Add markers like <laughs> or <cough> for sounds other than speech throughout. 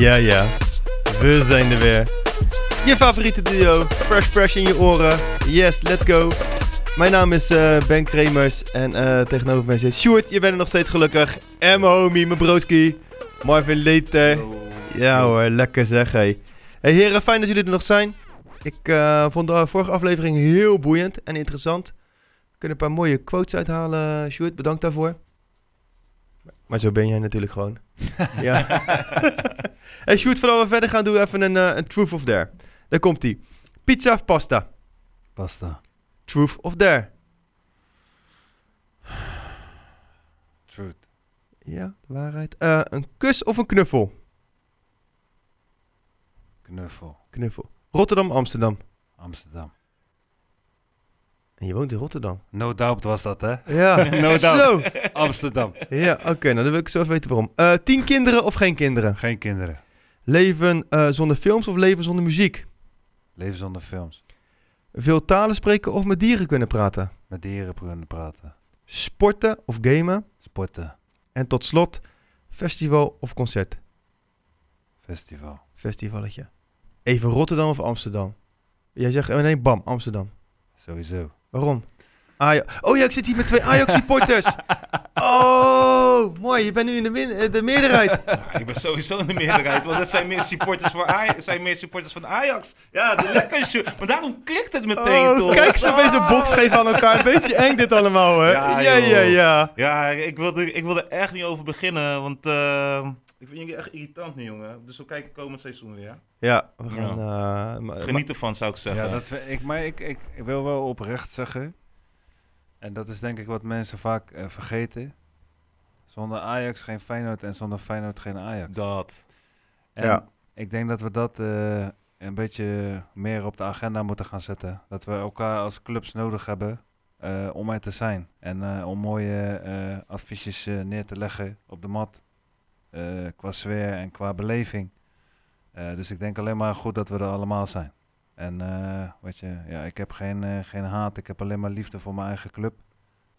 Ja, ja. We zijn er weer. Je favoriete duo. Fresh Fresh in je oren. Yes, let's go. Mijn naam is eh, Ben Kremers. En eh, tegenover mij zit Sjoerd. Je bent er nog steeds gelukkig. En mijn homie, mijn broodski. Marvin Leter. Ja hoor, lekker zeg hé. Hey heren, fijn dat jullie er nog zijn. Ik eh, vond de vorige aflevering heel boeiend en interessant. We kunnen een paar mooie quotes uithalen, Sjoerd. Bedankt daarvoor. Maar zo ben jij natuurlijk gewoon. <laughs> ja. <laughs> hey Sjoerd, voordat we verder gaan, doen we even een, eh, een truth of dare. Daar komt ie. Pizza of pasta? Pasta. Truth of dare? Truth. Ja, de waarheid. Eh, een kus of een knuffel? Knuffel. Knuffel. Rotterdam, Amsterdam. Amsterdam. En je woont in Rotterdam. No doubt was dat, hè? Ja, <laughs> No zo. doubt. Amsterdam. Ja, oké, nou dan wil ik zo even weten waarom. Eh, tien kinderen of geen kinderen? Geen kinderen. Leven eh, zonder films of leven zonder muziek? Leven zonder films. Veel talen spreken of met dieren kunnen praten? Met dieren kunnen praten. Sporten of gamen? Sporten. En tot slot, festival of concert? Festival. Festivalletje. Even Rotterdam of Amsterdam? Jij zegt, oh nee, bam, Amsterdam. Sowieso. Waarom? Aja oh ja, ik zit hier met twee Ajax-supporters. <laughs> oh, mooi. Je bent nu in de, min- eh, de meerderheid. Ja, <laughs> ik ben sowieso in de meerderheid, want dat zijn meer supporters, voor zijn meer supporters van Ajax. Ja, de lekker. Maar daarom klikt het meteen, Oh, toch? kijk, ze deze box geven aan elkaar. <laughs> Een beetje eng dit allemaal, hè? Ja, Ja, ja, ja. Ja, ik wilde, ik wilde er echt niet over beginnen, want eh, ik vind jullie echt irritant nu, jongen. Dus we kijken komend seizoen weer. Ja, we gaan... eh, maar- Geniet ervan, zou ik zeggen. Ja, dat vind ik, maar ik, ik, ik wil wel oprecht zeggen. En dat is denk ik wat mensen vaak eh, vergeten. Zonder Ajax geen Feyenoord en zonder Feyenoord geen Ajax. Dat. En Ja. ik denk dat we dat eh, een beetje meer op de agenda moeten gaan zetten. Dat we elkaar als clubs nodig hebben eh, om er te zijn. En eh, om mooie eh adviesjes eh, neer te leggen op de mat. eh, qua sfeer en qua beleving. Eh, dus ik denk alleen maar goed dat we er allemaal zijn. En eh, weet je, ja, ik heb geen, eh, geen haat. Ik heb alleen maar liefde voor mijn eigen club.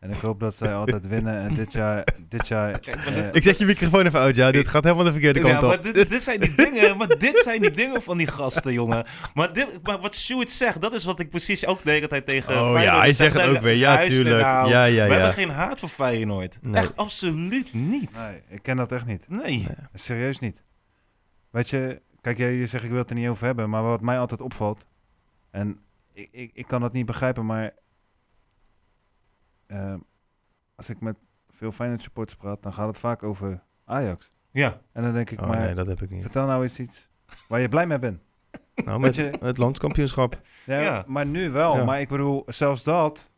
En ik hoop dat zij altijd winnen. En dit jaar... Dit jaar <laughs> Kijk, eh, Ik zet je microfoon even uit, ja. Dit gaat helemaal de verkeerde kant Ja, maar op. dit, dit zijn die dingen, <laughs> maar dit zijn die dingen van die gasten, jongen. Maar, dit, maar wat Sjoerd zegt, dat is wat ik precies ook de hele tijd tegen Oh Feyenoord ja, hij zeg. zegt het ook weer. Ja, tuurlijk. nou. Ja, ja, We hebben geen haat voor Feyenoord. Nee. Echt absoluut niet. nee, ik ken dat echt niet. Nee. Serieus niet. Weet je, kijk, jij je zegt ik wil het er niet over hebben, maar wat mij altijd opvalt, en ik, ik, ik kan dat niet begrijpen, maar eh, als ik met veel Feyenoord supporters praat, dan gaat het vaak over Ajax. Ja. En dan denk ik, Oh maar nee, dat heb ik niet. vertel nou eens iets waar je blij mee bent. <laughs> Nou, met je- het landskampioenschap. Ja, Ja. Maar nu wel, Ja. maar ik bedoel, zelfs dat,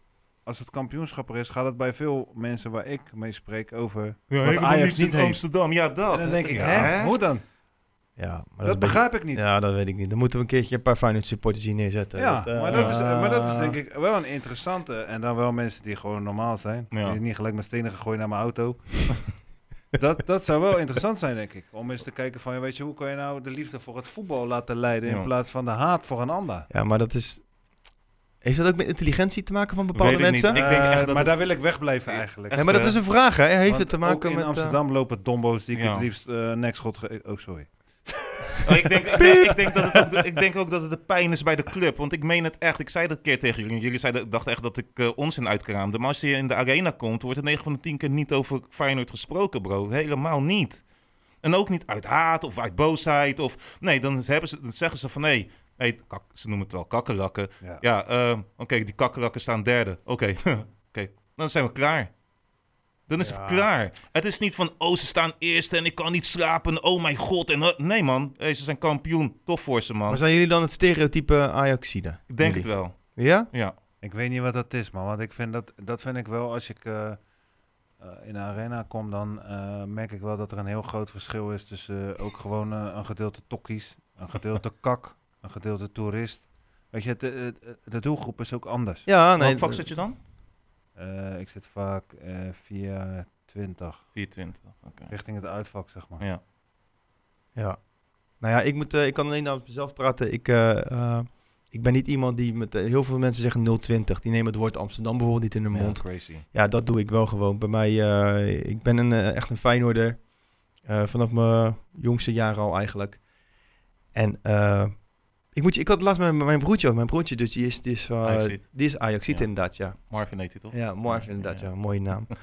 als het kampioenschap er is, gaat het bij veel mensen waar ik mee spreek over Ja, wat Ajax in niet heeft. Amsterdam. Ja, dat. En dan denk ik, ja, hè, hoe dan? Ja, maar Dat, begrijp ik niet. Ja, dat weet ik niet. Dan moeten we een keertje een paar Feyenoord supporters hier neerzetten. Ja, Dat, eh, maar, dat is, maar dat is denk ik wel een interessante. En dan wel mensen die gewoon normaal zijn. Ja. Die niet gelijk met stenen gegooid naar mijn auto. <laughs> dat, dat zou wel interessant zijn, denk ik. Om eens te kijken van, weet je, hoe kan je nou de liefde voor het voetbal laten leiden... Ja. in plaats van de haat voor een ander? Ja, maar dat is... Heeft dat ook met intelligentie te maken van bepaalde Weet ik mensen? niet. Ik denk echt Eh, dat maar het- daar wil ik wegblijven eigenlijk. Nee, maar dat is een vraag, hè? Heeft Want het te ook maken in met... eh, Amsterdam lopen dombo's die ik Ja. het liefst eh nekschot... Ge- oh, sorry. Ik, denk, ik, denk, ik, denk dat het ook, de- ik denk ook dat het de pijn is bij de club. Want ik meen het echt. Ik zei dat een keer tegen jullie. Jullie zeiden, dachten echt dat ik eh, onzin uitkraamde. Maar als je in de arena komt, wordt er 9 van de 10 keer niet over Feyenoord gesproken, bro. Helemaal niet. En ook niet uit haat of uit boosheid. Of, nee, dan, hebben ze, dan zeggen ze van nee. Hey, kak- ze noemen het wel kakkelakken. Ja. Ja, eh, oké, die kakkelakken staan derde. Oké, <laughs> oké, dan zijn we klaar. Dan is Ja. het klaar. Het is niet van, oh, ze staan eerste en ik kan niet slapen. Oh mijn god. En, eh, nee man, hey, ze zijn kampioen. Tof voor ze man. Maar zijn jullie dan het stereotype Ajaxide? Ik denk Jullie? het wel. Ja? Ja. Ik weet niet wat dat is, man. Want ik vind dat, dat vind ik wel, als ik eh, eh, in de arena kom, dan eh, merk ik wel dat er een heel groot verschil is tussen eh, ook gewoon een gedeelte tokkies, een gedeelte <laughs> kak, een gedeelte toerist. Weet je, de doelgroep is ook anders. Ja, nee. Welk vak zit je dan? Eh, ik zit vaak eh, via 20, 24. Oké. richting het uitvak, zeg maar. Ja. Ja. Nou ja, ik, moet, eh, ik kan alleen namens mezelf praten. Ik, eh, eh, ik ben niet iemand die met... heel veel mensen zeggen 020. Die nemen het woord Amsterdam bijvoorbeeld niet in hun Ja, mond. crazy. Ja, dat doe ik wel gewoon. Bij mij, eh, ik ben een, eh, echt een Feyenoorder. eh, vanaf mijn jongste jaren al eigenlijk. En eh, ik, moet je, ik had het laatst met mijn broertje over. Mijn broertje dus, die is, die is, uh, Ajaxiet. die is Ajaxiet Ja. inderdaad, ja. Marvin heet hij toch? Ja, Marvin inderdaad, ja. ja. Mooie naam. <laughs>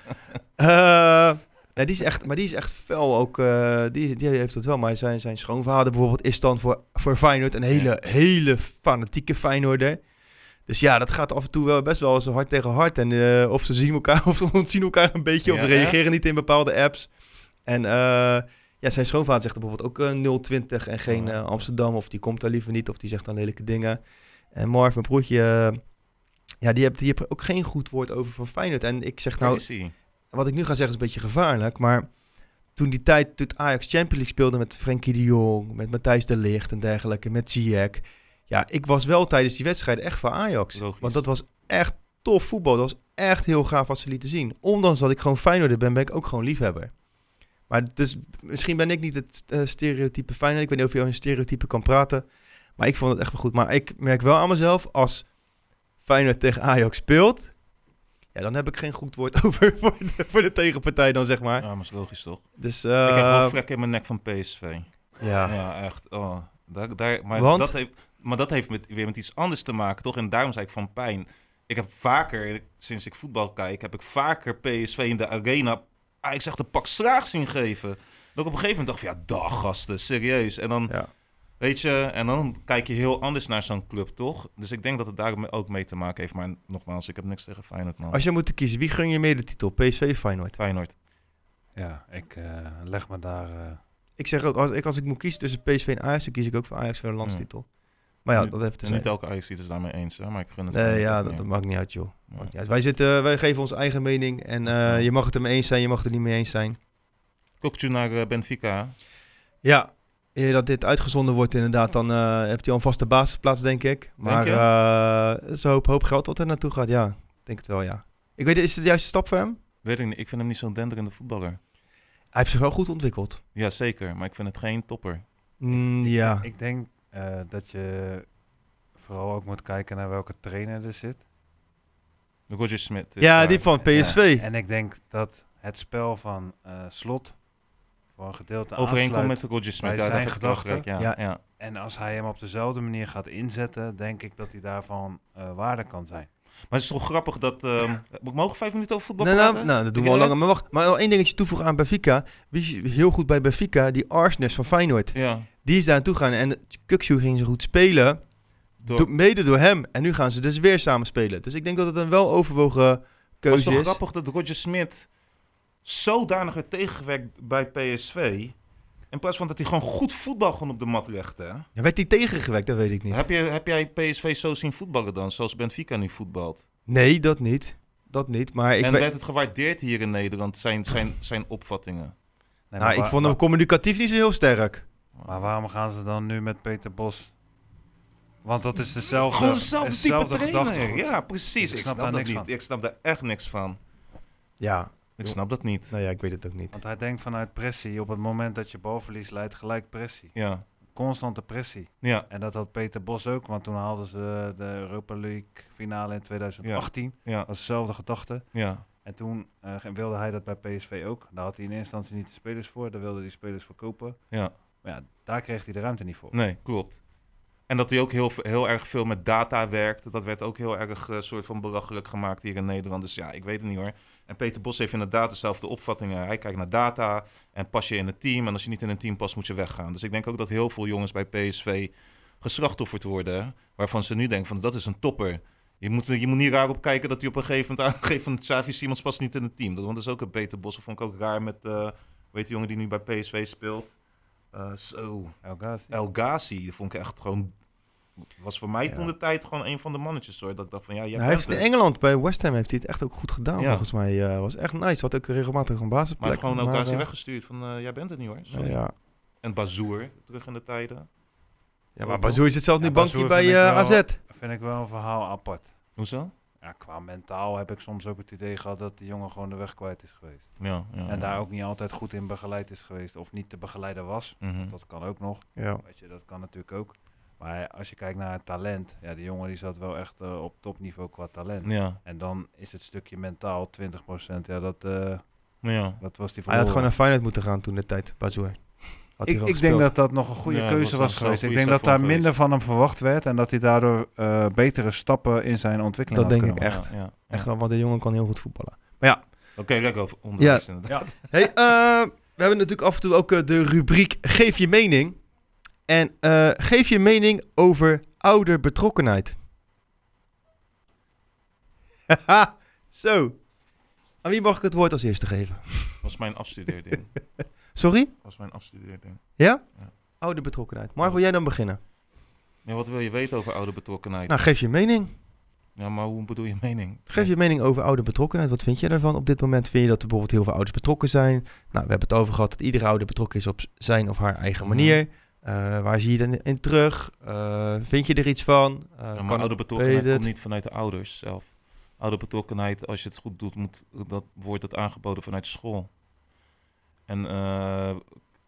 Eh, nee, die is echt, maar die is echt fel ook. eh, die, die heeft dat wel. Maar zijn, zijn schoonvader bijvoorbeeld is dan voor, voor Feyenoord een hele, hele fanatieke Feyenoorder. Dus ja, dat gaat af en toe wel best wel eens hard tegen hard. En eh, of ze zien elkaar, <laughs> of ze ontzien elkaar een beetje, of reageren niet in bepaalde apps. En eh, ja, zijn schoonvader zegt bijvoorbeeld ook eh 020 en geen Oh, eh? Amsterdam. Of die komt daar liever niet, of die zegt dan lelijke dingen. En Marv, mijn broertje, eh, ja, die heeft, die ook geen goed woord over voor Feyenoord. En ik zeg nou, wat ik nu ga zeggen is een beetje gevaarlijk, maar toen die tijd, toen Ajax Champions League speelde met Frenkie de Jong, met Matthijs de Ligt en dergelijke, met Ziyech. Ja, ik was wel tijdens die wedstrijd echt voor Ajax. Logisch. Want dat was echt tof voetbal. Dat was echt heel gaaf wat ze lieten zien. Ondanks dat ik gewoon Feyenoorder ben, ben ik ook gewoon liefhebber. Maar dus, misschien ben ik niet het eh, stereotype Feyenoord. Ik weet niet of je over een stereotype kan praten. Maar ik vond het echt wel goed. Maar ik merk wel aan mezelf, als Feyenoord tegen Ajax speelt... Ja, dan heb ik geen goed woord <laughs> over voor de, voor de tegenpartij dan, zeg maar. Ja, maar is logisch toch? Dus, ik heb wel eh vrek in mijn nek van PSV. ja. Ja, echt. Oh, daar, daar, maar, Want? dat heeft, maar dat heeft met, weer met iets anders te maken, toch? En daarom zei ik van pijn. Ik heb vaker, sinds ik voetbal kijk, heb ik vaker PSV in de arena... Ah, ik zeg de pak slaag zien geven. Dat ik op een gegeven moment dacht van, ja, dag gasten, serieus. En dan, Ja. weet je, en dan kijk je heel anders naar zo'n club, toch? Dus ik denk dat het daar ook mee te maken heeft. Maar nogmaals, ik heb niks tegen Feyenoord, man. Als je moet kiezen, wie gun je meer de titel? PSV of Feyenoord? Feyenoord. Ja, ik eh, leg me daar... eh, Ik zeg ook, als ik, als ik moet kiezen tussen PSV en Ajax, dan kies ik ook voor Ajax voor de landstitel. Maar ja, dat heeft niet elke Ajax is daarmee eens, hè? Maar ik gun het Nee, ja, dat, dat maakt niet uit, joh. Ja. Maakt niet uit. Wij, zitten, wij geven onze eigen mening en eh, je mag het er mee eens zijn, je mag het er niet mee eens zijn. Kokju naar eh, Benfica. Ja, eer dat dit uitgezonden wordt inderdaad, dan eh hebt hij al een vaste basisplaats, denk ik. Maar je? eh, het is een hoop, hoop geld wat er naartoe gaat, ja. Ik denk het wel, ja. Ik weet, is het de juiste stap voor hem? Weet ik niet, ik vind hem niet zo'n denderende voetballer. Hij heeft zich wel goed ontwikkeld. Ja, zeker. Maar ik vind het geen topper. Mm, ja. Ik denk eh, dat je vooral ook moet kijken naar welke trainer er zit. De Roger Smit. ja, daar. die van PSV. Ja, en ik denk dat het spel van eh, Slot voor een gedeelte Overeenkomt met Roger Smit. Ja, zijn gedachten. Ja, Ja. ja. En als hij hem op dezelfde manier gaat inzetten, denk ik dat hij daarvan eh, waarde kan zijn. Maar het is toch grappig dat... ehm mogen we vijf minuten over voetbal Nou, nou, praten? nou, dat doen we al langer. Maar wacht, maar wel één dingetje toevoegen aan Benfica. Wie is heel goed bij Benfica? Die Arsnes van Feyenoord. Ja. Die is daar naartoe gaan en Kukshu ging zo goed spelen. Door, do- mede door hem. En nu gaan ze dus weer samen spelen. Dus ik denk dat het een wel overwogen maar het keuze is toch is. grappig dat Roger Smit zodanig werd tegengewerkt bij PSV. In plaats van dat hij gewoon goed voetbal gewoon op de mat legde. hè? Ja, werd hij tegengewerkt? Dat weet ik niet. Heb, je, heb jij PSV zo zien voetballen dan, zoals Benfica nu voetbalt? Nee, dat niet. Dat niet. Maar ik, en werd het gewaardeerd hier in Nederland, zijn, zijn, zijn opvattingen? Nee, nou, ik vond hem communicatief niet zo heel sterk. Maar waarom gaan ze dan nu met Peter Bos? Want dat is dezelfde, Gewoon dezelfde type trainer. Ja, precies. Ik Ik snap snap, daar dat niks niet. van. Ik snap daar echt niks van. Ja, Ik snap dat niet. nou ja, ik weet het ook niet. Want hij denkt vanuit pressie. Op het moment dat je balverlies leidt, gelijk pressie. Ja, Constante pressie. ja, En dat had Peter Bos ook, want toen haalden ze de Europa League finale in 2018. ja, Dat was dezelfde gedachte. ja. En toen eh, wilde hij dat bij PSV ook. Daar had hij in eerste instantie niet de spelers voor. Daar wilde hij spelers voor kopen. ja. Maar ja, daar kreeg hij de ruimte niet voor. Nee, klopt. En dat hij ook heel, heel erg veel met data werkt. Dat werd ook heel erg eh, soort van belachelijk gemaakt hier in Nederland. Dus ja, ik weet het niet hoor. En Peter Bos heeft inderdaad dezelfde opvattingen. Hij kijkt naar data en pas je in het team. En als je niet in een team past, moet je weggaan. Dus ik denk ook dat heel veel jongens bij PSV geslachtofferd worden. Waarvan ze nu denken van dat is een topper. Je moet, je moet niet raar op kijken dat hij op een gegeven moment aangeeft <laughs> van Xavi Simons past niet in het team. Dat, want dat is ook een Peter Bos. Dat vond ik ook raar met, eh weet je jongen die nu bij PSV speelt. Eh, zo, El Ghazi. El Ghazi, die vond ik echt gewoon... Was voor mij Ja. toen de tijd gewoon een van de mannetjes hoor. Dat ik dacht van ja, jij Nou, hij heeft in. Engeland bij West Ham heeft hij het echt ook goed gedaan, Ja. volgens mij. eh was echt nice. Had ook regelmatig een basisplek. Maar hij heeft gewoon Ghazi eh, weggestuurd van eh, jij bent het niet hoor. Sorry. nou ja. En Bazoer, terug in de tijden. ja, maar Bazoer zit zelf nu bankje bij eh, wel- AZ. Vind ik wel een verhaal apart. Hoezo? ja, qua mentaal heb ik soms ook het idee gehad dat die jongen gewoon de weg kwijt is geweest. Ja, ja, En ja. daar ook niet altijd goed in begeleid is geweest. Of niet de begeleider was. Mhm. Dat kan ook nog. Ja. Weet je, dat kan natuurlijk ook. Maar als je kijkt naar het talent. Ja, die jongen die zat wel echt eh, op topniveau qua talent. Ja, En dan is het stukje mentaal 20%. Ja, dat, eh, ja. dat was die Hij had gewoon naar Feyenoord moeten gaan toen de tijd, Bazoer. Ik, ik denk dat dat nog een goede Ja, keuze was geweest. Ik denk dat daar minder geweest. van hem verwacht werd. En dat hij daardoor eh, betere stappen in zijn ontwikkeling Dat had denk ik echt. Ja, ja, Echt ja. wel, want de jongen kan heel goed voetballen. Maar ja, Oké, lekker over onderwijs inderdaad. Hey, eh, we hebben natuurlijk af en toe ook de rubriek Geef je mening. En eh, geef je mening over ouderbetrokkenheid. Haha, <laughs> Zo. Aan wie mag ik het woord als eerste geven? was mijn afstudeerding. <laughs> Sorry? was mijn afstudeerding. Ja? Ja. Ouderbetrokkenheid. Maar wil jij dan beginnen? Ja, wat wil je weten over oude betrokkenheid? Nou, geef je mening. Ja, maar hoe bedoel je mening? Geef je mening over ouderbetrokkenheid. Wat vind je daarvan? Op dit moment vind je dat er bijvoorbeeld heel veel ouders betrokken zijn. Nou, we hebben het over gehad dat iedere ouder betrokken is op zijn of haar eigen Mhm. manier. Eh, waar zie je dan in terug? Eh, vind je er iets van? Eh, Ja, maar oude betrokkenheid komt niet vanuit de ouders zelf. Oude betrokkenheid, als je het goed doet, moet, dat, wordt het aangeboden vanuit de school. En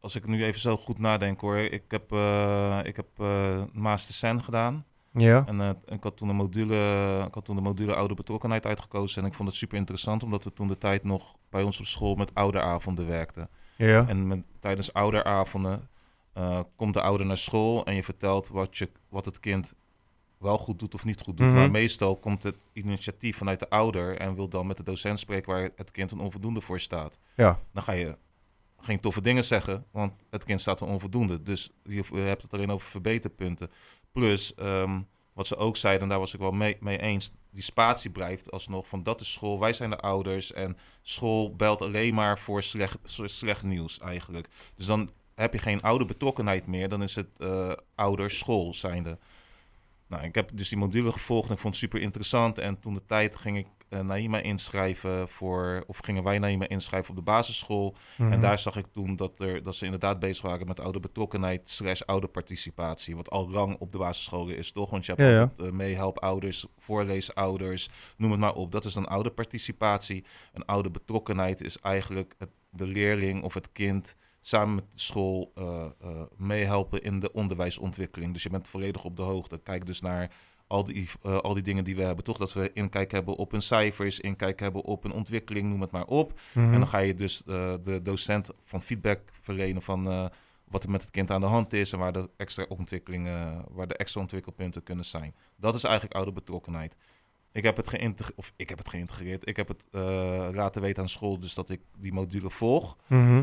als ik nu even zo goed nadenk hoor, ik heb, ik heb Master Sen gedaan. Ja. En ik, had toen een module, ik had toen de module oude betrokkenheid uitgekozen. En ik vond het super interessant, omdat we toen de tijd nog bij ons op school met ouderavonden werkten. Ja. En met, tijdens ouderavonden eh, komt de ouder naar school en je vertelt wat, je, wat het kind wel goed doet of niet goed doet. Mhm. Maar meestal komt het initiatief vanuit de ouder en wil dan met de docent spreken waar het kind een onvoldoende voor staat. Ja. Dan ga je geen toffe dingen zeggen, want het kind staat een onvoldoende. Dus je hebt het alleen over verbeterpunten. Plus, ehm, wat ze ook zeiden, en daar was ik wel mee, mee eens, die spatie blijft alsnog van dat is school, wij zijn de ouders en school belt alleen maar voor slecht, slecht nieuws eigenlijk. Dus dan heb je geen oude betrokkenheid meer, dan is het ouders school zijnde. Nou, ik heb dus die module gevolgd en ik vond het super interessant. En toen de tijd ging ik Naima inschrijven voor, of gingen wij Naima inschrijven op de basisschool. Mhm. En daar zag ik toen dat, er, dat ze inderdaad bezig waren met oude betrokkenheid slash oude participatie. Wat al lang op de basisscholen is, toch? Want je hebt Ja, altijd eh, meehelpouders, voorleesouders, noem het maar op. Dat is dan oude participatie. Een oude betrokkenheid is eigenlijk het, de leerling of het kind samen met de school eh, eh, meehelpen in de onderwijsontwikkeling. Dus je bent volledig op de hoogte. Kijk dus naar al die, eh, al die dingen die we hebben. Toch dat we inkijk hebben op hun cijfers, inkijk hebben op een ontwikkeling, noem het maar op. Mhm. En dan ga je dus de docent van feedback verlenen van wat er met het kind aan de hand is en waar de extra ontwikkelingen, waar de extra ontwikkelpunten kunnen zijn. Dat is eigenlijk oude betrokkenheid. Ik heb het geïntegreerd, of ik heb het geïntegreerd. Ik heb het laten weten aan school, dus dat ik die module volg. Mhm.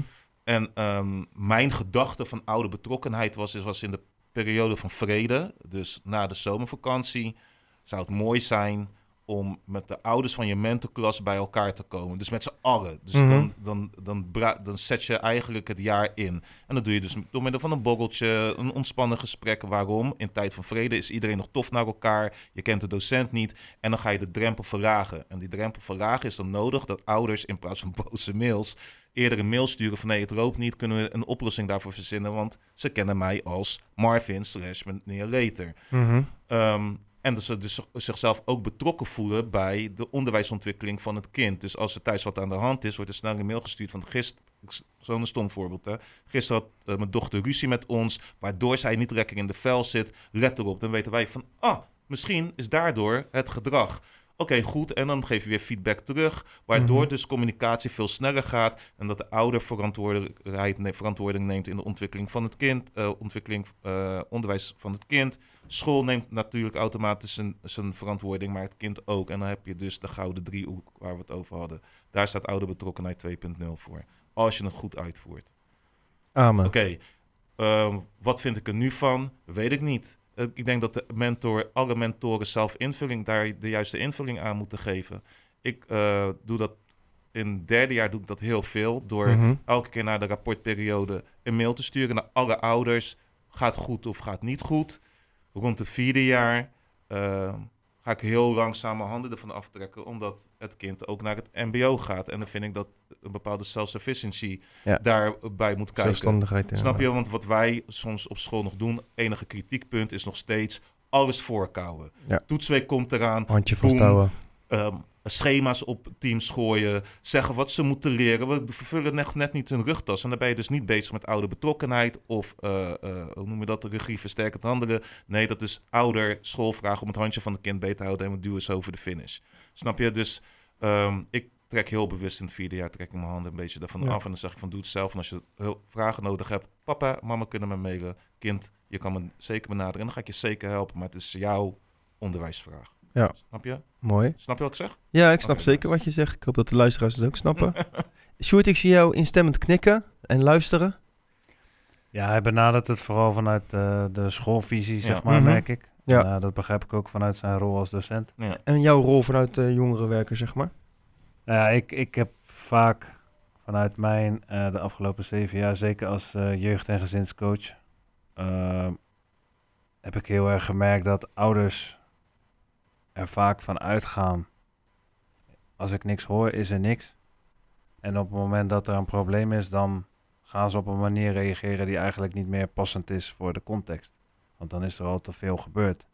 En ehm, mijn gedachte van oude betrokkenheid was, was in de periode van vrede, dus na de zomervakantie, zou het mooi zijn om met de ouders van je mentorklas bij elkaar te komen. Dus met z'n allen. Dus Mhm. dan, dan, dan, dan zet je eigenlijk het jaar in. En dat doe je dus door middel van een borreltje, een ontspannen gesprek. Waarom? In tijd van vrede is iedereen nog tof naar elkaar. Je kent de docent niet. En dan ga je de drempel verlagen. En die drempel verlagen is dan nodig dat ouders in plaats van boze mails eerder een mail sturen van nee, het loopt niet, kunnen we een oplossing daarvoor verzinnen, want ze kennen mij als Marvin slash meneer Leter. Mhm. Ehm, en dat ze dus zichzelf ook betrokken voelen bij de onderwijsontwikkeling van het kind. Dus als er thuis wat aan de hand is, wordt er snel een mail gestuurd van gisteren. Zo'n stom voorbeeld. Hè. Gisteren had eh, mijn dochter ruzie met ons, waardoor zij niet lekker in de vel zit. Let erop, dan weten wij van, ah, misschien is daardoor het gedrag. Oké, goed. En dan geef je weer feedback terug. Waardoor Mhm. dus communicatie veel sneller gaat. En dat de ouder verantwoordelijkheid, ne- verantwoording neemt in de ontwikkeling van het kind. eh, ontwikkeling, eh, onderwijs van het kind. School neemt natuurlijk automatisch zijn, zijn verantwoording, maar het kind ook. En dan heb je dus de gouden driehoek waar we het over hadden. Daar staat oude betrokkenheid 2.0 voor. Als je het goed uitvoert. Amen. Oké, ehm, wat vind ik er nu van? Weet ik niet. Eh, Ik denk dat de mentor, alle mentoren zelf invulling, daar de juiste invulling aan moeten geven. Ik eh, doe dat in het derde jaar doe ik dat heel veel. Door Mhm. elke keer na de rapportperiode een mail te sturen naar alle ouders. Gaat goed of gaat niet goed? Rond het vierde jaar eh, ga ik heel langzaam mijn handen ervan aftrekken, omdat het kind ook naar het MBO gaat. En dan vind ik dat een bepaalde self-sufficiency Ja. daarbij moet kijken. Ja. Snap je? Want wat wij soms op school nog doen, enige kritiekpunt is nog steeds alles voorkouwen. Ja. Toetsweek komt eraan, Handje vasthouden. ehm, schema's op teams gooien, zeggen wat ze moeten leren. We vervullen net, net niet hun rugtas. En dan ben je dus niet bezig met oude betrokkenheid of, eh, eh, hoe noem je dat, regie versterkend handelen. Nee, dat is ouder schoolvragen om het handje van het kind beter te houden en we duwen ze over de finish. Snap je? Dus ehm, ik trek heel bewust in het vierde jaar, trek ik mijn handen een beetje daarvan Ja. af. En dan zeg ik van, doe het zelf. En als je vragen nodig hebt, papa, mama kunnen me mailen. Kind, je kan me zeker benaderen. En dan ga ik je zeker helpen. Maar het is jouw onderwijsvraag. Ja. Snap je? Mooi. Snap je wat ik zeg? Ja, ik snap zeker nice. wat je zegt. Ik hoop dat de luisteraars het ook snappen. <laughs> Sjoerd, ik zie jou instemmend knikken en luisteren. Ja, hij benadert het vooral vanuit eh, de schoolvisie, zeg maar, Mhm. merk ik. Ja. En, eh, dat begrijp ik ook vanuit zijn rol als docent. Ja. En jouw rol vanuit de jongerenwerker, zeg maar. Nou ja, ik, ik heb vaak vanuit mijn eh, de afgelopen zeven jaar, zeker als eh, jeugd- en gezinscoach, eh, heb ik heel erg gemerkt dat ouders er vaak van uitgaan. Als ik niks hoor, is er niks. En op het moment dat er een probleem is, dan gaan ze op een manier reageren die eigenlijk niet meer passend is voor de context. Want dan is er al te veel gebeurd.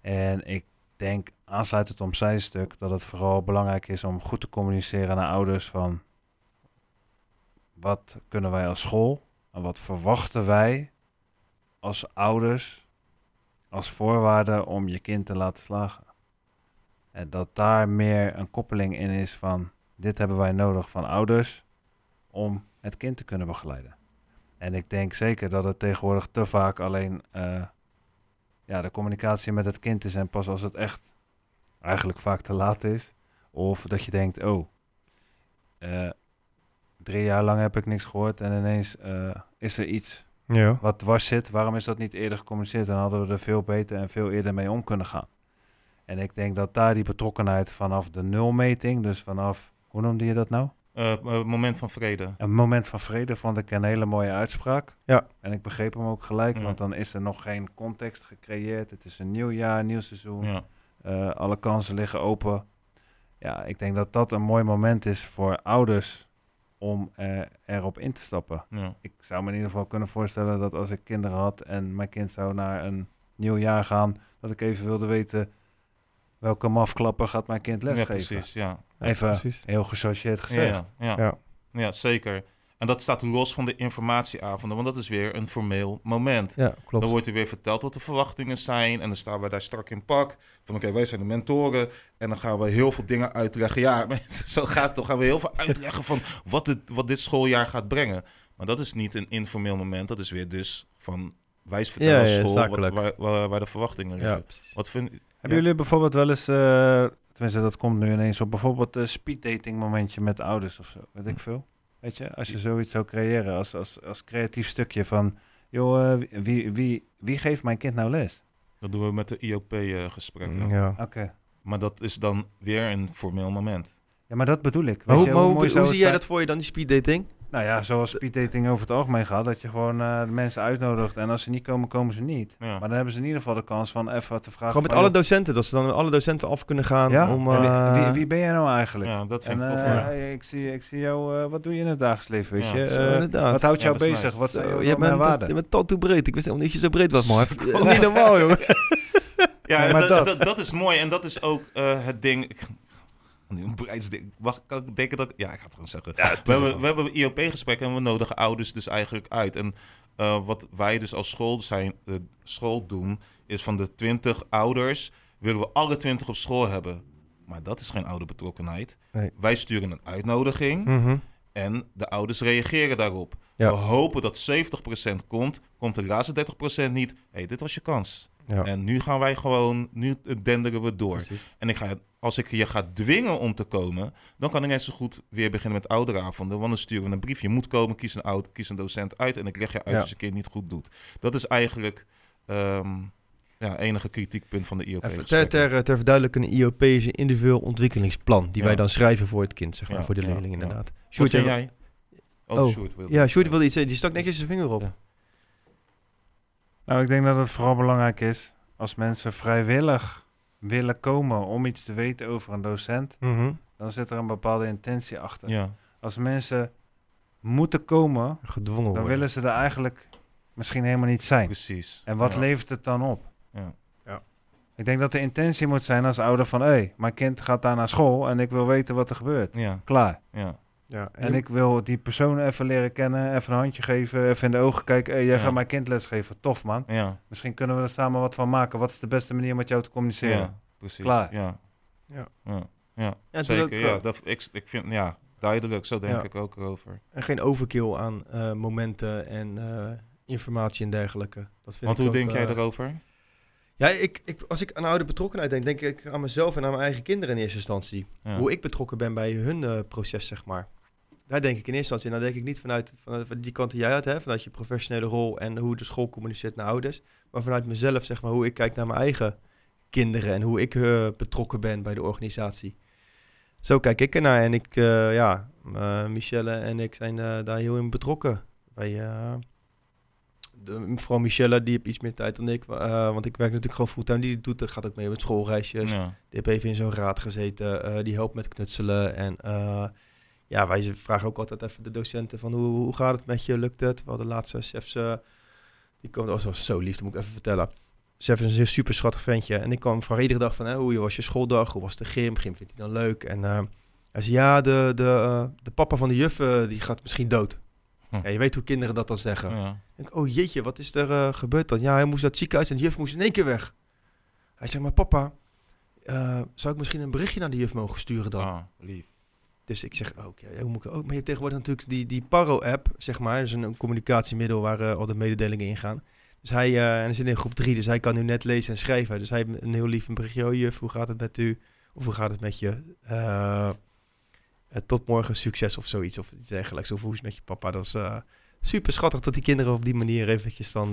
En ik denk aansluitend om zijn stuk dat het vooral belangrijk is om goed te communiceren naar ouders van wat kunnen wij als school en wat verwachten wij als ouders als voorwaarde om je kind te laten slagen. En dat daar meer een koppeling in is van dit hebben wij nodig van ouders om het kind te kunnen begeleiden. En ik denk zeker dat het tegenwoordig te vaak alleen eh, ja, de communicatie met het kind is en pas als het echt eigenlijk vaak te laat is. Of dat je denkt, oh, eh, drie jaar lang heb ik niks gehoord en ineens eh, is er iets Ja. wat dwars zit. Waarom is dat niet eerder gecommuniceerd? Dan hadden we er veel beter en veel eerder mee om kunnen gaan. En ik denk dat daar die betrokkenheid vanaf de nulmeting, dus vanaf, hoe noemde je dat nou? Eh, eh, moment van vrede. Een moment van vrede vond ik een hele mooie uitspraak. Ja. En ik begreep hem ook gelijk, Ja. want dan is er nog geen context gecreëerd. Het is een nieuw jaar, nieuw seizoen. Ja. Eh, alle kansen liggen open. Ja, ik denk dat dat een mooi moment is voor ouders om eh, erop in te stappen. Ja. Ik zou me in ieder geval kunnen voorstellen dat als ik kinderen had en mijn kind zou naar een nieuw jaar gaan, dat ik even wilde weten welke mafklapper gaat mijn kind ja, lesgeven. precies. Ja. Even precies. heel gechargeerd gezegd. Ja, ja, ja. Ja. Ja, zeker. En dat staat los van de informatieavonden, want dat is weer een formeel moment. Ja, klopt. Dan wordt er weer verteld wat de verwachtingen zijn. En dan staan we daar strak in pak. Van oké, wij zijn de mentoren. En dan gaan we heel veel dingen uitleggen. Ja, <laughs> mensen, zo gaat het toch. Gaan we heel veel uitleggen van wat, het, wat dit schooljaar gaat brengen. Maar dat is niet een informeel moment. Dat is weer dus van wij vertellen Ja, school wat, waar, waar, waar de verwachtingen liggen. Ja. Wat vind Hebben jullie bijvoorbeeld wel eens, eh, tenminste dat komt nu ineens op, bijvoorbeeld een speeddating momentje met ouders of zo, weet ik veel. Weet je, als je zoiets zou creëren als, als, als creatief stukje van, joh, eh, wie, wie, wie geeft mijn kind nou les? Dat doen we met de IOP-gesprekken. Ja. Oké. eh, Maar dat is dan weer een formeel moment. Ja, maar dat bedoel ik. Weet hoe, je, maar hoe, hoe zie jij dat voor je dan, die speeddating? Nou ja, zoals speeddating over het algemeen gaat, dat je gewoon eh, de mensen uitnodigt en als ze niet komen, komen ze niet. Ja. Maar dan hebben ze in ieder geval de kans van even te vragen. Gewoon met alle docenten, dat ze dan alle docenten af kunnen gaan ja? om... Wie- eh, wie, wie ben jij nou eigenlijk? ja, dat vind En ik tof. eh, hey, ik, zie, ik zie jou, eh, wat doe je in het dagelijks leven, weet Ja, je? zo, Eh, inderdaad. wat houdt jou bezig? nice. Wat Zo, je bent, waarden? je bent al te breed. Ik wist helemaal niet dat je zo breed was, man. <laughs> <laughs> niet normaal, jongen. Ja, Ja, maar dat, dat- dat. Dat, is mooi. En dat is ook eh, het ding. Een bereidsding. Mag kan ik denken dat ik... Ja, ik ga het gewoon zeggen. we, hebben, we hebben IOP-gesprekken en we nodigen ouders dus eigenlijk uit. En eh, wat wij dus als school, zijn, eh, school doen, is van de 20 ouders willen we alle 20 op school hebben. Maar dat is geen ouderbetrokkenheid. Nee. Wij sturen een uitnodiging Mhm. en de ouders reageren daarop. Ja. We hopen dat 70% komt. Komt de laatste 30% niet. Hé, hey, dit was je kans. Ja, En nu gaan wij gewoon, nu denderen we door. precies. En ik ga, als ik je ga dwingen om te komen, dan kan ik net zo goed weer beginnen met ouderavonden. Want dan sturen we een brief. Je moet komen, kies een, oud, kies een docent uit en ik leg je uit Ja. als je kind niet goed doet. Dat is eigenlijk ehm ja, enige kritiekpunt van de IOP. Ter, ter, ter verduidelijking, een IOP is een individueel ontwikkelingsplan die Ja. wij dan schrijven voor het kind, zeg maar, Ja, voor de leerling ja. inderdaad. Sjoerd, jij- jij? Oh, Oh, Sjoerd wilde- Ja, Sjoerd wilde iets zeggen. Die stak netjes zijn vinger op. Ja. Nou, ik denk dat het vooral belangrijk is als mensen vrijwillig willen komen om iets te weten over een docent, Mhm. dan zit er een bepaalde intentie achter. Ja, Als mensen moeten komen, Gedwongen dan worden. willen ze er eigenlijk misschien helemaal niet zijn. precies. En wat ja. levert het dan op? Ja. Ik denk dat de intentie moet zijn als ouder van... hé, hey, mijn kind gaat daar naar school en ik wil weten wat er gebeurt. Ja, Klaar. ja. Ja, En ik wil die persoon even leren kennen, even een handje geven, even in de ogen kijken. Hé, jij Ja. gaat mijn kind lesgeven. Tof, man. Ja, Misschien kunnen we er samen wat van maken. Wat is de beste manier met jou te communiceren? ja, precies. Klaar. Ja, Ja. ja, ja. zeker. ja, eh, dat, ik, ik vind, ja, duidelijk, zo denk Ja. ik ook over. En geen overkill aan eh, momenten en eh, informatie en dergelijke. Dat vind Want ik hoe ook, denk jij daarover? Ja, ik, ik, als ik aan oude betrokkenheid denk, denk ik aan mezelf en aan mijn eigen kinderen in eerste instantie. Ja. Hoe ik betrokken ben bij hun proces, zeg maar. Daar denk ik in eerste instantie. En dan denk ik niet vanuit, vanuit die kant die jij uit hebt, vanuit je professionele rol en hoe de school communiceert naar ouders. Maar vanuit mezelf, zeg maar, hoe ik kijk naar mijn eigen kinderen en hoe ik eh, betrokken ben bij de organisatie. Zo kijk ik ernaar. En ik, eh, ja, eh, Michelle en ik zijn daar heel in betrokken. Bij, de, mevrouw Michelle, die heeft iets meer tijd dan ik. want ik werk natuurlijk gewoon fulltime. Die doet, gaat ook mee met schoolreisjes. Ja. Die heeft even in zo'n raad gezeten. die helpt met knutselen. En ja, wij vragen ook altijd even de docenten van hoe, hoe gaat het met je? Lukt het? We hadden laatste chefs. eh, die kwam, oh, was zo lief, dat moet ik even vertellen. Chef is een super schattig ventje. En ik kwam vragen iedere dag van, hè, hoe was je schooldag? Hoe was de gym? Gym vindt hij dan leuk? En eh, hij zei, ja, de, de, eh, de papa van de juf, eh, die gaat misschien dood. Hm. Ja, je weet hoe kinderen dat dan zeggen. Ja. Ik denk, oh jeetje, wat is er eh, gebeurd dan? Ja, hij moest naar het ziekenhuis en de juf moest in één keer weg. Hij zegt, maar papa, eh, zou ik misschien een berichtje naar de juf mogen sturen dan? Ah, lief. Dus ik zeg, oké, hoe moet ik ook? Maar je hebt tegenwoordig natuurlijk die, die Paro-app, zeg maar. Is een, een communicatiemiddel waar eh, al de mededelingen in gaan. Dus hij, eh, en hij zit in groep 3, dus hij kan nu net lezen en schrijven. Dus hij heeft een heel lief berichtje. Oh juf, hoe gaat het met u? Of hoe gaat het met je? Eh, tot morgen, succes of zoiets. Of iets dergelijks. Of hoe is het met je papa? Dat is super schattig dat die kinderen op die manier eventjes dan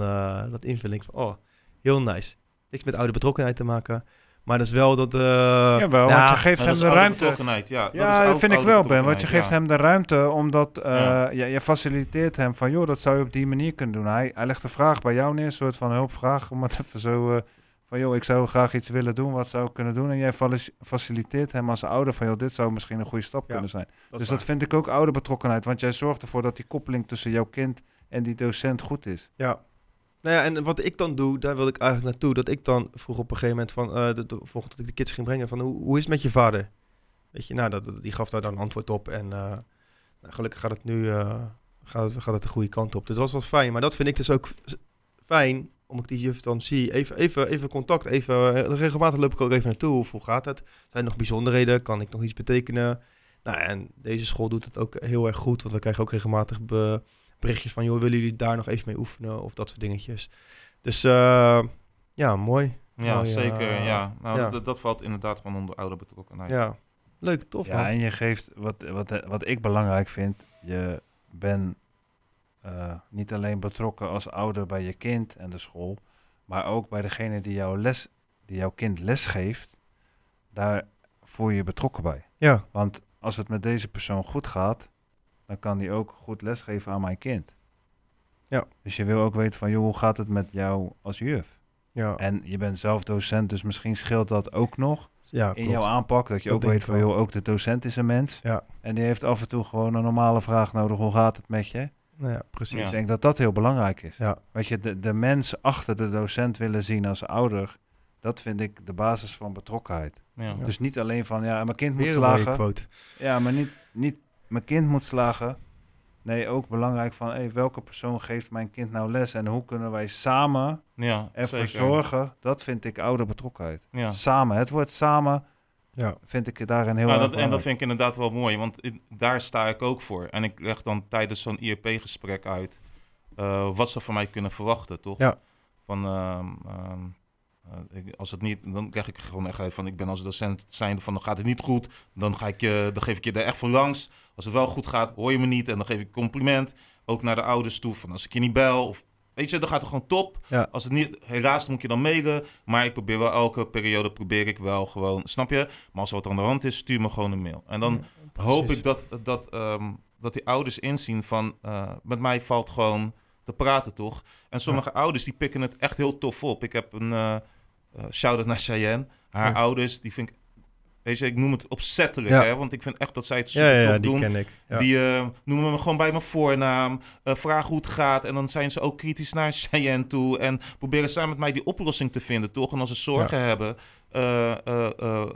dat invullen. Ik van, oh, heel nice. Niks met oude betrokkenheid te maken. Maar dat is wel dat... eh Jawel, nou, want je geeft Ja, hem dat is de ruimte. Ja, dat, is Ja, oude- dat vind ik wel, Ben. Want je geeft hem de ruimte omdat eh, Ja. je, je faciliteert hem van, joh, dat zou je op die manier kunnen doen. Hij, hij legt de vraag bij jou neer, een soort van hulpvraag, om het <laughs> even zo eh, van, joh, ik zou graag iets willen doen, wat zou ik kunnen doen? En jij faciliteert hem als ouder van, joh, dit zou misschien een goede stap Ja, kunnen zijn. dat dus dat vind ik ook oude betrokkenheid, want jij zorgt ervoor dat die koppeling tussen jouw kind en die docent goed is. Ja. Nou ja, en wat ik dan doe, daar wil ik eigenlijk naartoe. Dat ik dan vroeg op een gegeven moment van, eh de, de, volgende dat ik de kids ging brengen, van hoe, hoe is het met je vader? Weet je, nou, dat, die gaf daar dan antwoord op. En eh, nou, gelukkig gaat het nu eh, gaat gaat het de goede kant op. Dus dat was wel fijn. Maar dat vind ik dus ook fijn, omdat ik die juf dan zie. Even, even, even contact, even, regelmatig loop ik ook even naartoe. Hoe gaat het? Zijn er nog bijzonderheden? Kan ik nog iets betekenen? Nou, en deze school doet het ook heel erg goed, want we krijgen ook regelmatig be- berichtjes van, joh, willen jullie daar nog even mee oefenen? Of dat soort dingetjes. Dus eh, ja, mooi. Ja, Mooi, zeker. eh, Ja. Nou, ja. Dat, dat valt inderdaad gewoon onder oude betrokkenheid. Ja, leuk, tof Ja, man. en je geeft, wat, wat, wat ik belangrijk vind, je bent eh, niet alleen betrokken als ouder bij je kind en de school, maar ook bij degene die, jouw les, die jouw kind les geeft, daar voel je je betrokken bij. Ja, Want als het met deze persoon goed gaat, dan kan die ook goed lesgeven aan mijn kind. Ja. Dus je wil ook weten van, joh, hoe gaat het met jou als juf? ja, En je bent zelf docent, dus misschien scheelt dat ook nog ja in klopt. jouw aanpak. Dat je Dat ook weet van, wel. joh, ook de docent is een mens. Ja. En die heeft af en toe gewoon een normale vraag nodig. Hoe gaat het met je? Nou ja, precies. Ik denk dat dat heel belangrijk is. Ja. Weet je, de, de mens achter de docent willen zien als ouder, dat vind ik de basis van betrokkenheid. Ja. Ja. Dus niet alleen van, ja, mijn kind moet Weer slagen. quote. Ja, maar niet, niet mijn kind moet slagen. Nee, ook belangrijk van, hey, welke persoon geeft mijn kind nou les? En hoe kunnen wij samen Ja, ervoor zeker. zorgen? Dat vind ik ouder betrokkenheid. Ja. Samen, het woord samen Ja, vind ik daarin heel Nou, erg dat, en dat vind ik inderdaad wel mooi, want in- daar sta ik ook voor. En ik leg dan tijdens zo'n IEP-gesprek uit eh, wat ze van mij kunnen verwachten, toch? Ja. Van, ehm, ehm, eh, ik- als het niet, dan krijg ik gewoon echt uit van, ik ben als docent zijnde van, dan gaat het niet goed, dan, ga ik je, dan geef ik je er echt voor langs. Als het wel goed gaat, hoor je me niet en dan geef ik compliment. Ook naar de ouders toe, van als ik je niet bel of... Weet je, dan gaat het gewoon top. Ja. Als het niet, helaas moet je dan mailen. Maar ik probeer wel elke periode, probeer ik wel gewoon, snap je? Maar als er wat aan de hand is, stuur me gewoon een mail. En dan hoop ik dat, dat, ehm, dat die ouders inzien van... eh, met mij valt gewoon te praten, toch? En sommige ouders die pikken het echt heel tof op. Ik heb een eh, shout-out naar Cheyenne. Haar Ja. ouders, die vind ik weet je, ik noem het opzettelijk, Ja. hè, want ik vind echt dat zij het super ja, tof die doen. ken ik. Die eh, noemen me gewoon bij mijn voornaam, vragen hoe het gaat. En dan zijn ze ook kritisch naar <laughs> Cheyenne toe. En proberen samen met mij die oplossing te vinden, toch? En als ze zorgen hebben,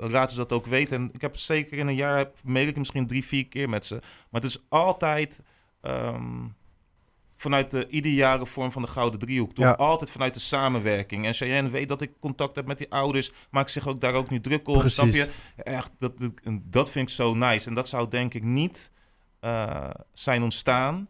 laten ze dat ook weten. En ik heb zeker in een jaar, mail ik misschien drie, vier keer met ze. Maar het is altijd ehm, vanuit de ideale vorm van de Gouden Driehoek, toch? Ja. Altijd vanuit de samenwerking. En Cheyenne weet dat ik contact heb met die ouders, maak zich ook daar ook niet druk op, snap je? Echt, dat, dat, vind ik zo nice. En dat zou denk ik niet eh, zijn ontstaan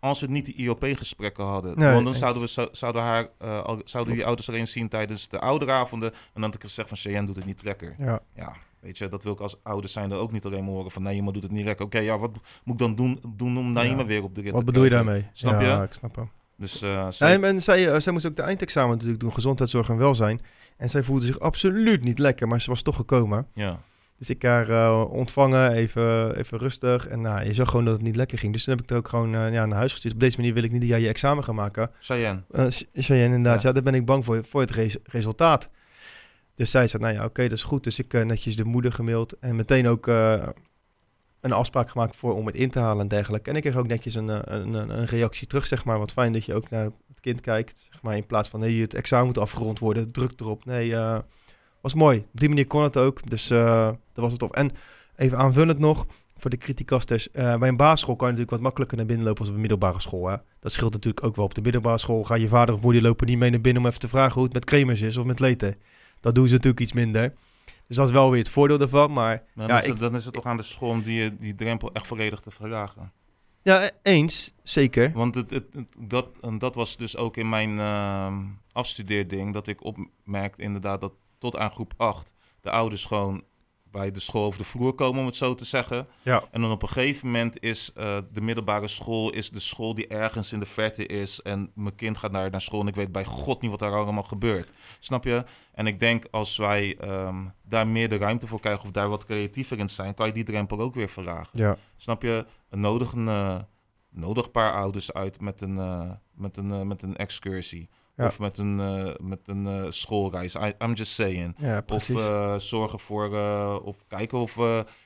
als we niet die IOP-gesprekken hadden. Nee, Want dan zouden, we, zo- zouden, haar, al- zouden die ouders alleen zien tijdens de ouderavonden. En dan had ik gezegd van Cheyenne doet het niet lekker. Ja. Ja, weet je, dat wil ik als ouders zijn er ook niet alleen maar horen van... Naima doet het niet lekker. Oké, ja, wat moet ik dan doen, doen om Naima Ja. weer op de rit Wat bedoel je daarmee? Snap ja, je? ik snap hem. Dus eh, zij- Nee, en zij, eh, zij moest ook de eindexamen natuurlijk doen, gezondheidszorg en welzijn. En zij voelde zich absoluut niet lekker, maar ze was toch gekomen. ja. Dus ik haar eh, ontvangen, even, even rustig. En nou, je zag gewoon dat het niet lekker ging. Dus toen heb ik er ook gewoon ja, naar huis gestuurd. Op deze manier wil ik niet dat jij je examen gaat maken. Cheyenne. Uh, Cheyenne, inderdaad. Ja. Ja. daar ben ik bang voor, voor het res- resultaat. Dus zij zei, nou ja, oké, dat is goed. Dus ik eh, netjes de moeder gemaild. En meteen ook eh, een afspraak gemaakt voor om het in te halen en dergelijke. En ik kreeg ook netjes een, eh, een, een, een reactie terug, zeg maar. Wat fijn dat je ook naar het kind kijkt. Zeg maar, in plaats van, nee, het examen moet afgerond worden. Druk erop. Nee, was mooi. Op die manier kon het ook. Dus dat was het tof. En even aanvullend nog, voor de criticasters. eh bij een basisschool kan je natuurlijk wat makkelijker naar binnen lopen als op een middelbare school. Hè? Dat scheelt natuurlijk ook wel. Op de middelbare school ga je vader of moeder lopen niet mee naar binnen om even te vragen hoe het met Kremers is of met Leten. Dat doen ze natuurlijk iets minder. Dus dat is wel weer het voordeel daarvan. Maar Dan, Ja, is het, ik- dan is het toch aan de school om die, die drempel echt volledig te verlagen. ja, e- eens. Zeker. Want het, het, het- dat, en dat was dus ook in mijn ehm afstudeerding, dat ik opmerkte inderdaad dat tot aan groep 8 de ouders gewoon bij de school over de vloer komen, om het zo te zeggen. Ja. En dan op een gegeven moment is eh, de middelbare school is de school die ergens in de verte is. En mijn kind gaat daar naar school en ik weet bij god niet wat daar allemaal gebeurt. Snap je? En ik denk als wij ehm, daar meer de ruimte voor krijgen of daar wat creatiever in zijn, kan je die drempel ook weer verlagen. Ja. Snap je? Een nodig een, eh, nodig paar ouders uit met een, eh, met een, met een excursie. Ja. Of met een, eh, met een eh, schoolreis. I, I'm just saying. Ja, Of eh, zorgen voor, of kijken of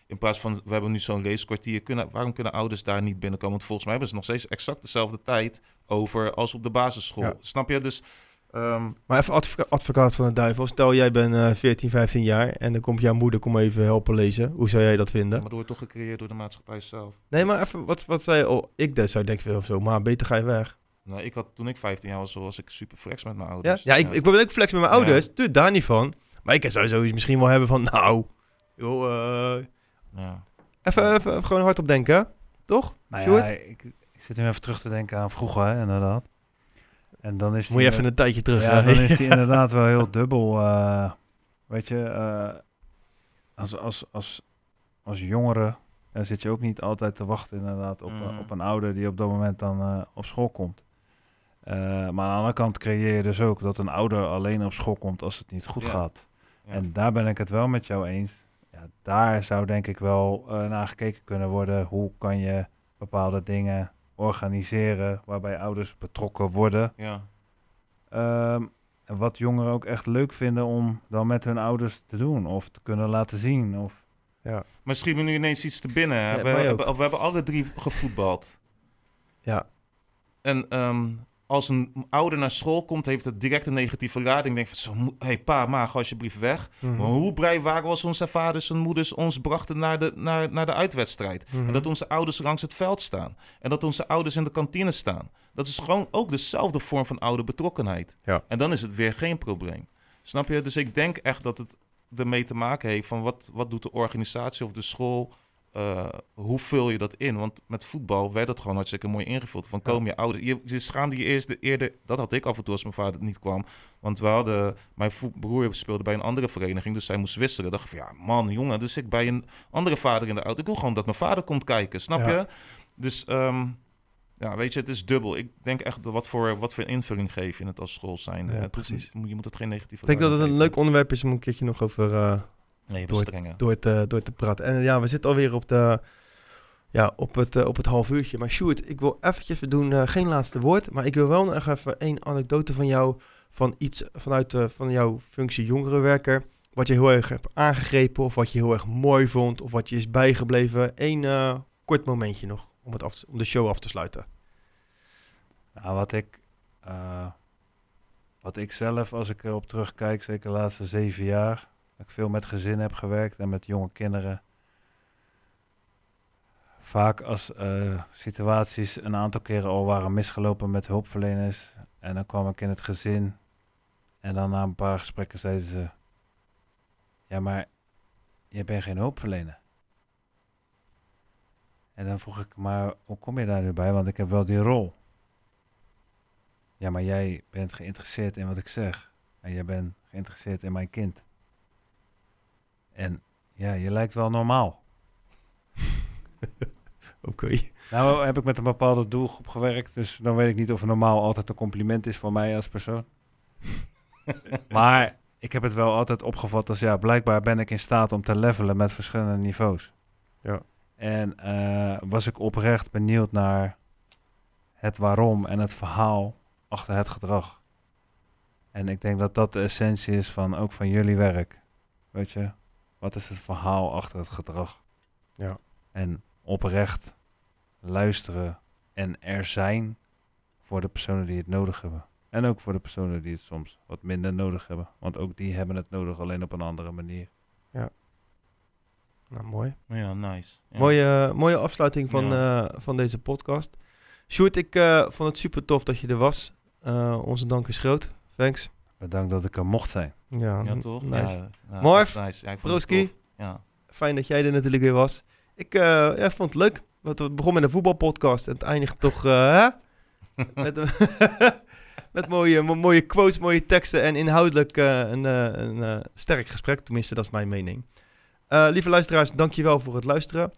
in plaats van, we hebben nu zo'n leeskwartier, kunnen, waarom kunnen ouders daar niet binnenkomen? Want volgens mij hebben ze nog steeds exact dezelfde tijd over als op de basisschool. Ja. Snap je? Dus ehm, maar even advoca- advocaat van de duivel. Stel jij bent eh 14, 15 jaar en dan komt jouw moeder kom even helpen lezen. Hoe zou jij dat vinden? maar dat wordt toch gecreëerd door de maatschappij zelf. Nee, maar even, wat, wat zei je? Oh, ik zou denken of zo, maar beter ga je weg. Nou, ik had, toen ik 15 jaar was, was ik super flex met mijn ouders. ja, ik, ik ben ook flex met mijn Ja. ouders. Doe daar niet van. Maar ik zou sowieso misschien wel hebben van, nou, joh, eh, Ja. even, even, even gewoon hardop denken, toch? Sjoerd? ja, ik, ik zit nu even terug te denken aan vroeger, hè, inderdaad. En dan is Moet je even een tijdje terug. Ja, dan is <laughs> die inderdaad wel heel dubbel. eh, weet je, eh, als, als, als, als jongere eh, zit je ook niet altijd te wachten inderdaad op, Mm. op een ouder die op dat moment dan eh, op school komt. Eh, maar aan de andere kant creëer je dus ook dat een ouder alleen op school komt als het niet goed Ja. gaat. Ja. En daar ben ik het wel met jou eens. Ja, daar zou denk ik wel eh, naar gekeken kunnen worden. Hoe kan je bepaalde dingen organiseren waarbij ouders betrokken worden. ja. Ehm, en wat jongeren ook echt leuk vinden om dan met hun ouders te doen of te kunnen laten zien. Of, Maar schiet me nu ineens iets te binnen. Hè? Ja, we, mij hebben, ook. we hebben alle drie gevoetbald. Ja. En ehm, als een ouder naar school komt, heeft het direct een negatieve lading. Denk van, zo, hey, pa, ma, ga alsjeblieft weg. Mhm. Maar hoe blij waren we als onze vaders en moeders ons brachten naar de, naar, naar de uitwedstrijd? Mhm. En dat onze ouders langs het veld staan. En dat onze ouders in de kantine staan. Dat is gewoon ook dezelfde vorm van oude betrokkenheid. Ja. En dan is het weer geen probleem. Snap je? Dus ik denk echt dat het ermee te maken heeft van wat, wat doet de organisatie of de school... eh, hoe vul je dat in? Want met voetbal werd het gewoon hartstikke mooi ingevuld. Van komen je ouders... Je, je schaamde je eerst de, eerder... Dat had ik af en toe als mijn vader niet kwam. Want we hadden... Mijn broer speelde bij een andere vereniging. Dus zij moest wisselen. dacht van ja, man, jongen. Dus ik bij een andere vader in de auto. Ik wil gewoon dat mijn vader komt kijken. Snap Ja. je? Dus ehm, ja, weet je, het is dubbel. Ik denk echt, wat voor, wat voor invulling geef je het als school zijn? Ja, precies. Je moet het geen negatieve Ik denk dat het een leuk onderwerp is om een keertje nog over eh. Nee, door- door, te, door te praten. En ja, we zitten alweer op, de, ja, op, het, eh, op het half uurtje. Maar Sjoerd, ik wil eventjes, we doen eh, geen laatste woord. Maar ik wil wel nog even één anekdote van jou. Van iets vanuit eh, van jouw functie jongerenwerker. wat je heel erg hebt aangegrepen of wat je heel erg mooi vond of wat je is bijgebleven. Eén eh, kort momentje nog om, het af te- om de show af te sluiten. Nou, wat ik, eh, wat ik zelf, als ik erop terugkijk, zeker de laatste zeven jaar, ik veel met gezin heb gewerkt en met jonge kinderen. Vaak als eh, situaties een aantal keren al waren misgelopen met hulpverleners. En dan kwam ik in het gezin. En dan na een paar gesprekken zeiden ze: Ja, maar je bent geen hulpverlener. En dan vroeg ik: Maar hoe kom je daar nu bij? Want ik heb wel die rol. Ja, maar jij bent geïnteresseerd in wat ik zeg. En jij bent geïnteresseerd in mijn kind. En ja, je lijkt wel normaal. <laughs> Oké. Nou heb ik met een bepaalde doelgroep gewerkt, dus dan weet ik niet of normaal altijd een compliment is voor mij als persoon. <laughs> maar ik heb het wel altijd opgevat als ja, blijkbaar ben ik in staat om te levelen met verschillende niveaus. Ja. En eh, was ik oprecht benieuwd naar het waarom en het verhaal achter het gedrag. En ik denk dat dat de essentie is van ook van jullie werk. Weet je, wat is het verhaal achter het gedrag? Ja. En oprecht luisteren en er zijn voor de personen die het nodig hebben. En ook voor de personen die het soms wat minder nodig hebben. Want ook die hebben het nodig, alleen op een andere manier. Nou, mooi. Ja, nice. Ja. Mooie, mooie afsluiting van, Ja. eh, van deze podcast. Sjoerd, ik eh, vond het super tof dat je er was. Eh, onze dank is groot. Thanks. Bedankt dat ik er mocht zijn. Ja, Ja, toch? Nice. Ja, ja, Marv, nice. Broski. Fijn dat jij er natuurlijk weer was. Ik eh, ja, vond het leuk. Want Het begon met een voetbalpodcast en het eindigt toch eh, <laughs> <laughs> met, mooie, mo- mooie quotes, mooie teksten en inhoudelijk eh, een, eh, een eh, sterk gesprek. Tenminste, dat is mijn mening. Eh, lieve luisteraars, dankjewel voor het luisteren.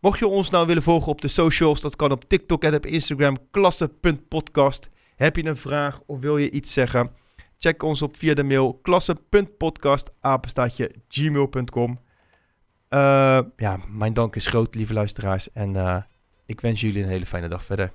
Mocht je ons nou willen volgen op de socials, dat kan op TikTok en op Instagram, klasse.podcast. Heb je een vraag of wil je iets zeggen? Check ons op via de mail klasse.podcast, apenstaatje, gmail.com. Eh, ja, mijn dank is groot, lieve luisteraars. En eh, ik wens jullie een hele fijne dag verder.